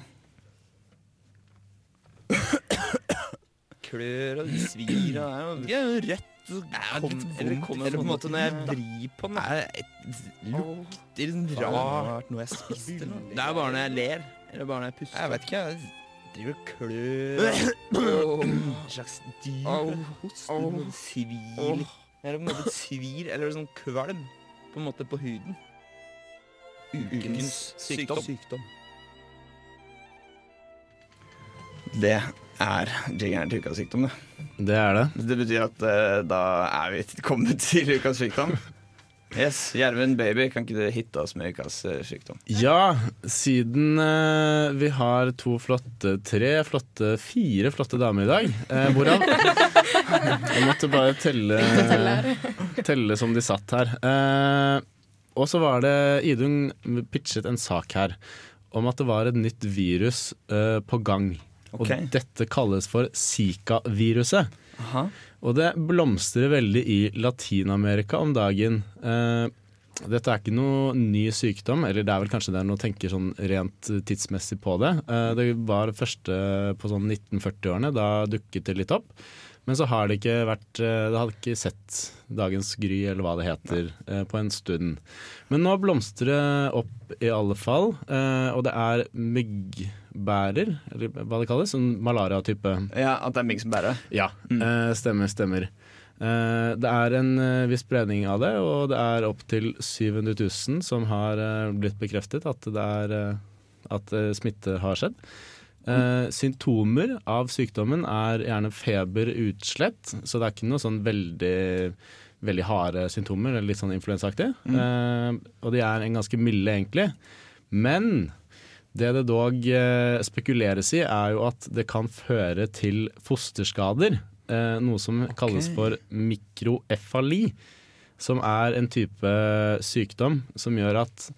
Speaker 2: Klør og svir og det er jo rødt. kom, eller, kommer på en måte når jeg vrir på den. Det lukter rart noe jeg spiste. Det er bare når jeg ler. Eller bare når jeg puster. Jeg vet ikke. Jeg driver og klør. En slags dyr host. Svir. Eller på en måte svir, eller sånn kvalm på en måte på huden. Ukens sykdom. Det er jiggeren til ukas sykdom, det.
Speaker 3: Det er det.
Speaker 2: Det betyr at uh, da er vi kommet til ukas sykdom. Yes, Gjermund baby, kan ikke du hitte oss med ukas eh, sykdom?
Speaker 3: Ja, siden uh, vi har to flotte, tre flotte, fire flotte damer i dag, uh, hvorav Jeg måtte bare telle, telle som de satt her. Uh, og så var det Idun pitchet en sak her om at det var et nytt virus på gang.
Speaker 2: Ok.
Speaker 3: Og dette kalles for Zika-viruset. Og det blomstrer veldig i Latin-Amerika om dagen. Eh, dette er ikke noe ny sykdom, eller det er vel kanskje det når å tenker sånn rent tidsmessig på det. Eh, det var første på sånn 1940-årene, da dukket det litt opp. Men så har det ikke vært eh, Det har ikke sett dagens Gry, eller hva det heter, eh, på en stund. Men nå blomstrer det opp i alle fall, eh, og det er myggbærer, eller hva det kalles, en malaria-type.
Speaker 2: Ja, At det er mygg som bærer?
Speaker 3: Ja, Mm. stemmer, stemmer. Det er en viss spredning av det, og det er opptil 700 000 som har blitt bekreftet at, det er, at smitte har skjedd. Eh, symptomer av sykdommen er gjerne feber, utslett, så det er ikke noe sånn veldig Veldig harde symptomer, eller litt sånn influensaktig. Mm. Uh, og de er en ganske milde, egentlig. Men det det dog uh, spekuleres i, er jo at det kan føre til fosterskader. Noe som kalles for mikroefali. Som er en type sykdom som gjør at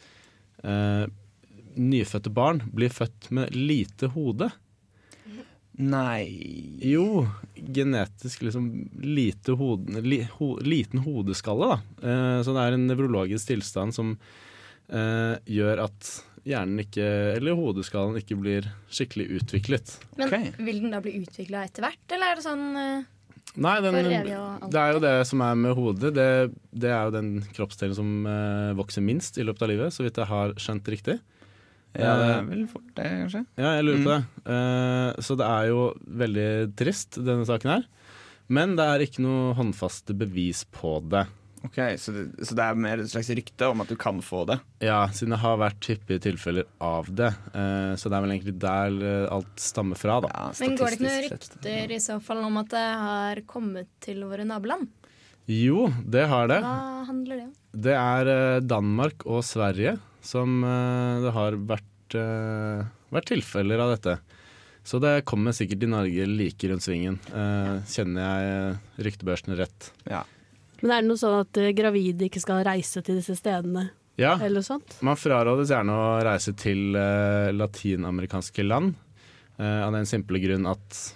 Speaker 3: nyfødte barn blir født med lite hode.
Speaker 2: Nei
Speaker 3: Jo, genetisk liksom lite hode, li, ho, liten hodeskalle, da. Eh, så det er en nevrologisk tilstand som eh, gjør at hjernen ikke, eller hodeskallen ikke blir skikkelig utviklet.
Speaker 6: Men
Speaker 2: okay.
Speaker 6: vil den da bli utvikla etter hvert, eller er det sånn eh,
Speaker 3: Nei, den, det er jo det som er med hodet. Det, det er jo den kroppsdelen som eh, vokser minst i løpet av livet, så vidt jeg har skjønt riktig.
Speaker 2: Ja, det er vel fort det, kanskje.
Speaker 3: Ja, jeg lurer på
Speaker 2: Mm.
Speaker 3: det. Uh, så det er jo veldig trist, denne saken her. Men det er ikke noe håndfaste bevis på det.
Speaker 2: Ok, så det, så det er mer et slags rykte om at du kan få det?
Speaker 3: Ja, siden det har vært hyppige tilfeller av det. Uh, så det er vel egentlig der eh, alt stammer fra, da.
Speaker 2: Ja,
Speaker 6: Men går det ikke noen rykter i så fall om at det har kommet til våre naboland?
Speaker 3: Jo, det har det.
Speaker 6: Hva handler det om?
Speaker 3: Det er eh, Danmark og Sverige som eh, det har vært, eh, vært tilfeller av dette. Så det kommer sikkert i Norge like rundt svingen, eh, kjenner jeg ryktebørsene rett.
Speaker 2: Ja.
Speaker 5: Men er det noe sånn at gravide ikke skal reise til disse stedene,
Speaker 3: Ja,
Speaker 5: eller noe sånt?
Speaker 3: man frarådes gjerne å reise til latinamerikanske land, eh, av den simple grunn at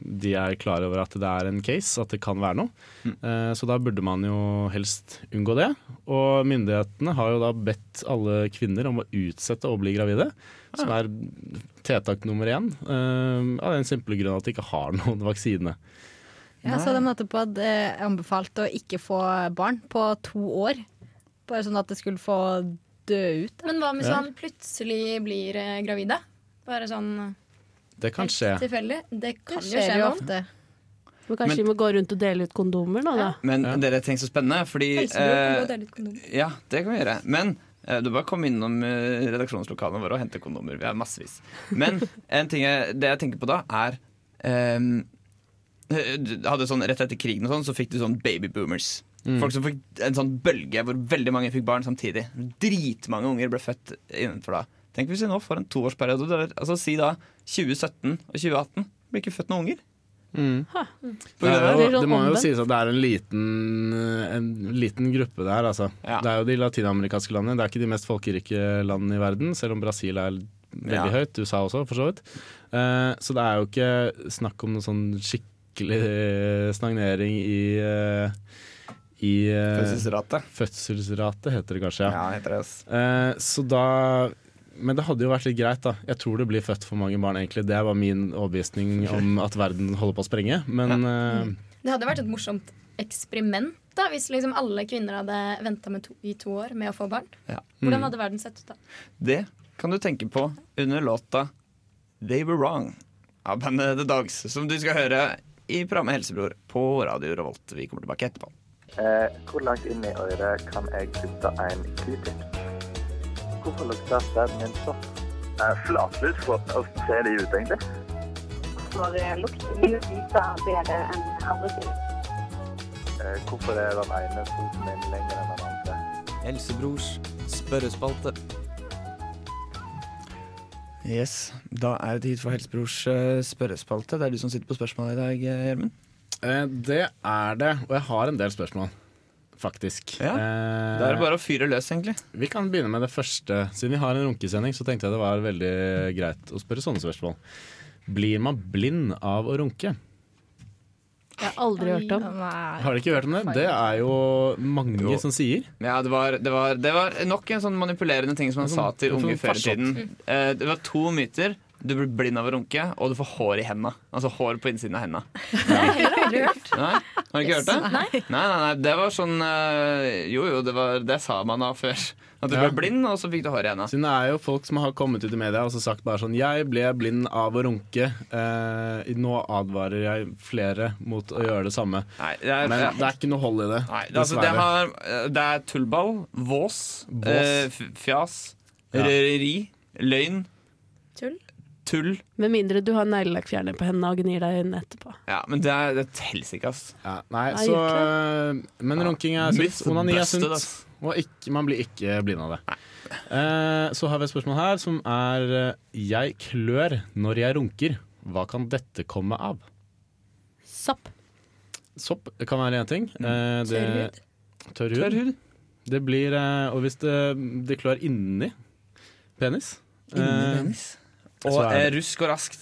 Speaker 3: de er klar over at det er en case, at det kan være noe. Eh, så da burde man jo helst unngå det. Og myndighetene har jo da bedt alle kvinner om å utsette å bli gravide, som er tiltak nummer én. eh, av den simple grunn at de ikke har noen vaksine.
Speaker 4: Ja, så de nettopp hadde anbefalt å ikke få barn på to år. Bare sånn at det skulle få dø ut.
Speaker 6: Men hva hvis sånn plutselig blir gravide? gravid, da? Bare sånn
Speaker 3: Det kan skje.
Speaker 6: tilfeldig? Det
Speaker 4: Det
Speaker 6: kan jo
Speaker 4: skjer
Speaker 6: skje
Speaker 4: jo ofte.
Speaker 5: Men kanskje
Speaker 2: Men-
Speaker 5: vi må gå rundt og dele ut kondomer nå, da?
Speaker 2: Men
Speaker 3: Ja.
Speaker 2: dere tenker så spennende, fordi eh. Ja, det kan vi gjøre. Men eh, du bare kom innom eh, redaksjonslokalene våre og hente kondomer. Vi har massevis. Men en ting jeg, det jeg tenker på da, er ehm, eh, hadde sånn Rett etter krigen og sånn, så fikk du sånn babyboomers. Folk som fikk en sånn bølge hvor veldig mange fikk barn samtidig. Dritmange unger ble født innenfor da. Tenk hvis vi nå får en toårsperiode. der- Altså Si da 2017 og 2018 blir ikke født noen unger.
Speaker 3: Mm. Det, er
Speaker 2: det.
Speaker 3: jo, det må jo sies at det er en liten, en liten gruppe der, altså.
Speaker 2: Ja.
Speaker 3: Det er jo de latinamerikanske landene. Det er ikke de mest folkerike landene i verden, selv om Brasil er veldig
Speaker 2: Ja.
Speaker 3: høyt. USA også, for så vidt. Uh, så det er jo ikke snakk om noen sånn skikkelig eh, stagnering i uh, i uh,
Speaker 2: Fødselsrate.
Speaker 3: fødselsrate, heter det kanskje. Ja.
Speaker 2: Ja, heter det.
Speaker 3: Eh, så da Men det hadde jo vært litt greit, da. Jeg tror det blir født for mange barn, egentlig. Det var min overbevisning om at verden holder på å sprenge. Men eh,
Speaker 6: Det hadde vært et morsomt eksperiment da, hvis liksom alle kvinner hadde venta i to år med å få barn.
Speaker 2: Ja.
Speaker 6: Hvordan hadde verden sett ut da?
Speaker 2: Det kan du tenke på under låta 'They Were Wrong' av bandet The Dogs, som du skal høre i programmet Helsebror på Radio Revolt. Vi kommer tilbake etterpå.
Speaker 9: Eh, hvor langt inn i øret kan jeg putte en q-tip? Hvorfor lukter sæden min? Eh, flatlus, hvordan ser de ut egentlig?
Speaker 10: For lukter mye lite bedre enn andre ting.
Speaker 9: Eh, hvorfor er den ene foten min lenger enn den andre?
Speaker 2: Elsebrors spørrespalte. Yes, Da er det tid for Helsebrors eh, spørrespalte. Det er du som sitter på spørsmålet i dag, eh, Gjermund.
Speaker 3: eh, det er det. Og jeg har en del spørsmål, faktisk.
Speaker 2: Ja,
Speaker 3: Eh,
Speaker 2: Da er det bare å fyre løs, egentlig.
Speaker 3: Vi kan begynne med det første. Siden vi har en runkesending, så tenkte jeg det var veldig greit å spørre sånne spørsmål. Blir man blind av å runke?
Speaker 5: Jeg har aldri hørt om.
Speaker 4: Nei.
Speaker 3: Har dere ikke hørt om det? Det er jo mange
Speaker 2: Jo.
Speaker 3: som sier.
Speaker 2: Ja, det var, det, var, det var nok en sånn manipulerende ting som han
Speaker 3: Sånn-
Speaker 2: sa til
Speaker 3: sånn
Speaker 2: unge før i tiden. Eh, Det var to myter. Du blir blind av å runke, og du får hår i henda. Altså hår på innsiden av henda. Nei, Har du ikke hørt det?
Speaker 6: Nei.
Speaker 2: Nei, nei, nei, det var sånn eh, Jo, jo, det, var, det sa man da før. At du
Speaker 3: Ja.
Speaker 2: ble blind, og så fikk du hår i henda.
Speaker 3: Siden det er jo folk som har kommet ut i media og så sagt bare sånn Jeg ble blind av å runke. Eh, nå advarer jeg flere mot å gjøre det samme.
Speaker 2: Nei, det er,
Speaker 3: Men det er ikke noe hold i det.
Speaker 2: nei, det, altså, det, har, det er tullball, vås, eh, fjas,
Speaker 3: Ja.
Speaker 2: røveri, løgn,
Speaker 6: Tull?
Speaker 2: Tull.
Speaker 5: Med mindre du har neglelakkfjerner på hendene og gnir deg i øynene etterpå.
Speaker 2: Ja, men det er det teller ikke, ass.
Speaker 3: Ja, nei,
Speaker 5: Nei,
Speaker 3: så
Speaker 5: gjør
Speaker 3: eh, Men runking er sunt. Onani er sunt. Og ikke, man blir ikke blind av det. Eh, så har vi et spørsmål her som er eh, Jeg klør når jeg runker. Hva kan dette komme av?
Speaker 5: Sopp.
Speaker 3: Sopp kan være én ting. Eh, det,
Speaker 6: Tørr hud?
Speaker 3: Tørr hud. Det blir eh, Og hvis det, det klør inni penis
Speaker 2: Inni
Speaker 3: eh,
Speaker 2: penis. Og
Speaker 3: er
Speaker 2: eh, rusk og raskt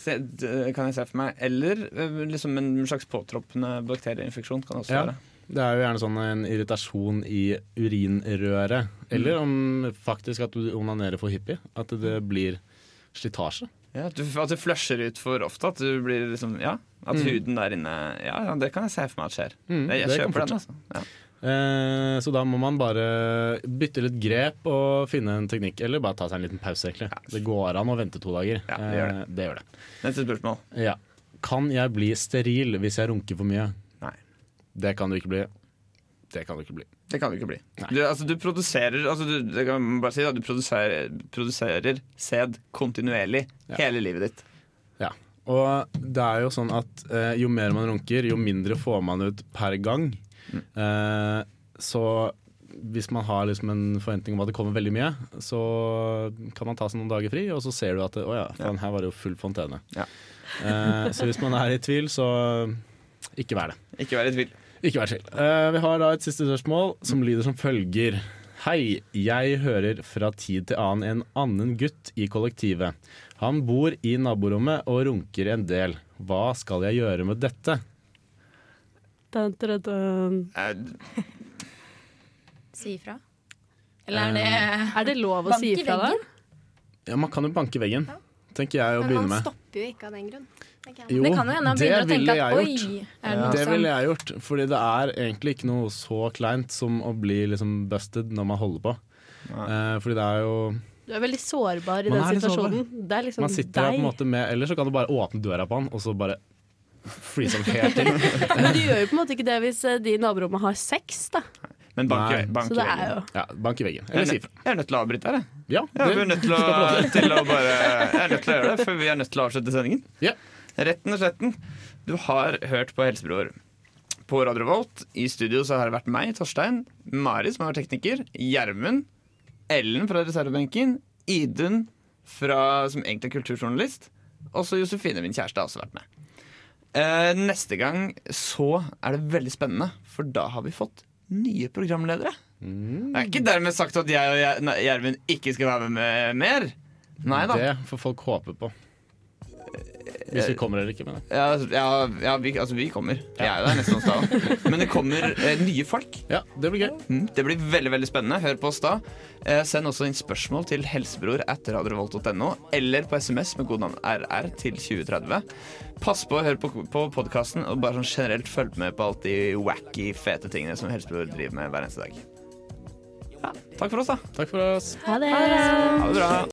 Speaker 2: kan jeg se for meg. Eller eh, liksom en slags påtroppende bakterieinfeksjon kan også
Speaker 3: Ja.
Speaker 2: være.
Speaker 3: Det er jo gjerne sånn en irritasjon i urinrøret. Eller om faktisk at du onanerer for hyppig. At det blir slitasje.
Speaker 2: Ja, at, du, at du flusher ut for ofte. At du blir liksom Ja, at
Speaker 3: Mm.
Speaker 2: huden der inne Ja, ja, det kan jeg se for meg at skjer.
Speaker 3: Mm,
Speaker 2: jeg jeg kjøper den, altså. Ja.
Speaker 3: Eh, så da må man bare bytte litt grep og finne en teknikk. Eller bare ta seg en liten pause, egentlig. Det går an å vente to dager.
Speaker 2: Ja, det gjør det.
Speaker 3: Eh, det gjør det.
Speaker 2: Neste spørsmål.
Speaker 3: Ja. Kan jeg bli steril hvis jeg runker for mye?
Speaker 2: Nei.
Speaker 3: Det kan du ikke bli. Det kan du ikke bli.
Speaker 2: Det kan du ikke bli. Du, altså, du produserer altså, du, det kan man bare si, da, du produserer, produserer sæd kontinuerlig
Speaker 3: Ja.
Speaker 2: hele livet ditt.
Speaker 3: Ja. Og det er jo sånn at eh, jo mer man runker, jo mindre får man ut per gang.
Speaker 2: Mm.
Speaker 3: Eh, så hvis man har liksom en forventning om at det kommer veldig mye, så kan man ta seg noen dager fri, og så ser du at det, å ja, faen, her var det jo full fontene.
Speaker 2: Ja.
Speaker 3: Eh, så hvis man er i tvil, så ikke vær det.
Speaker 2: Ikke vær i tvil.
Speaker 3: Ikke vær i tvil. Eh, vi har da et siste spørsmål som lyder som følger. Hei, jeg hører fra tid til annen en annen gutt i kollektivet. Han bor i naborommet og runker en del. Hva skal jeg gjøre med dette?
Speaker 5: Dun, dun, dun.
Speaker 2: Eh,
Speaker 6: Si ifra? Eller er det
Speaker 5: Er det lov å si ifra da?
Speaker 3: Ja, Man kan jo banke veggen, tenker jeg å begynne med.
Speaker 7: Men han stopper jo ikke av den grunn.
Speaker 3: Jo,
Speaker 6: det kan jo hende han
Speaker 3: det
Speaker 6: begynner å
Speaker 3: ville
Speaker 6: tenke
Speaker 3: jeg
Speaker 6: at oi,
Speaker 3: gjort.
Speaker 6: er det noe
Speaker 3: Det ville jeg gjort, fordi det er egentlig ikke noe så kleint som å bli liksom busted når man holder på. Uh, fordi det er jo
Speaker 5: Du er veldig sårbar i
Speaker 3: Man
Speaker 5: den situasjonen. Det er liksom
Speaker 3: Man sitter der på en måte med Eller så kan du bare åpne døra på han, og så bare freeze han helt til.
Speaker 5: Men du gjør jo på en måte ikke det hvis eh, de i naborommet har sex, da.
Speaker 2: Men bank, i- bank i veggen.
Speaker 5: jo
Speaker 3: Ja, bank i veggen. Eller
Speaker 2: er,
Speaker 3: si ifra.
Speaker 2: jeg er nødt til å avbryte her, jeg.
Speaker 3: Ja,
Speaker 2: Ja, vi er nødt til å, til å bare Jeg er nødt til å gjøre det, for vi er nødt til å avslutte sendingen.
Speaker 3: Ja.
Speaker 2: Retten og sletten. Du har hørt på Helsebror på Radio Volt. I studio så har det vært meg, Torstein, Mari, som har vært tekniker, Gjermund, Ellen fra reservebenken, Idun fra, som egentlig er kulturjournalist, og så Josefine, min kjæreste, har også vært med. Eh, neste gang så er det veldig spennende, for da har vi fått nye programledere. Det er ikke dermed sagt at jeg og Gjer- Gjermund ikke skal være med mer. Nei da.
Speaker 3: Det får folk håpe på. Hvis vi kommer eller ikke, mener jeg.
Speaker 2: Ja, ja, ja vi, altså vi kommer. Jeg er jo der neste onsdag. Men det kommer eh, nye folk.
Speaker 3: Ja, det blir gøy.
Speaker 2: Mm, det blir veldig veldig spennende. Hør på oss da. Eh, send også inn spørsmål til helsebror etter radiovolt.no, eller på SMS med kodenavn RR til 2030. Pass på å høre på, på podkasten, og bare sånn generelt følg med på alt de wacky, fete tingene som Helsebror driver med hver eneste dag. Ja, takk for oss, da.
Speaker 3: Takk for oss.
Speaker 5: Ha det!
Speaker 2: Ha det bra.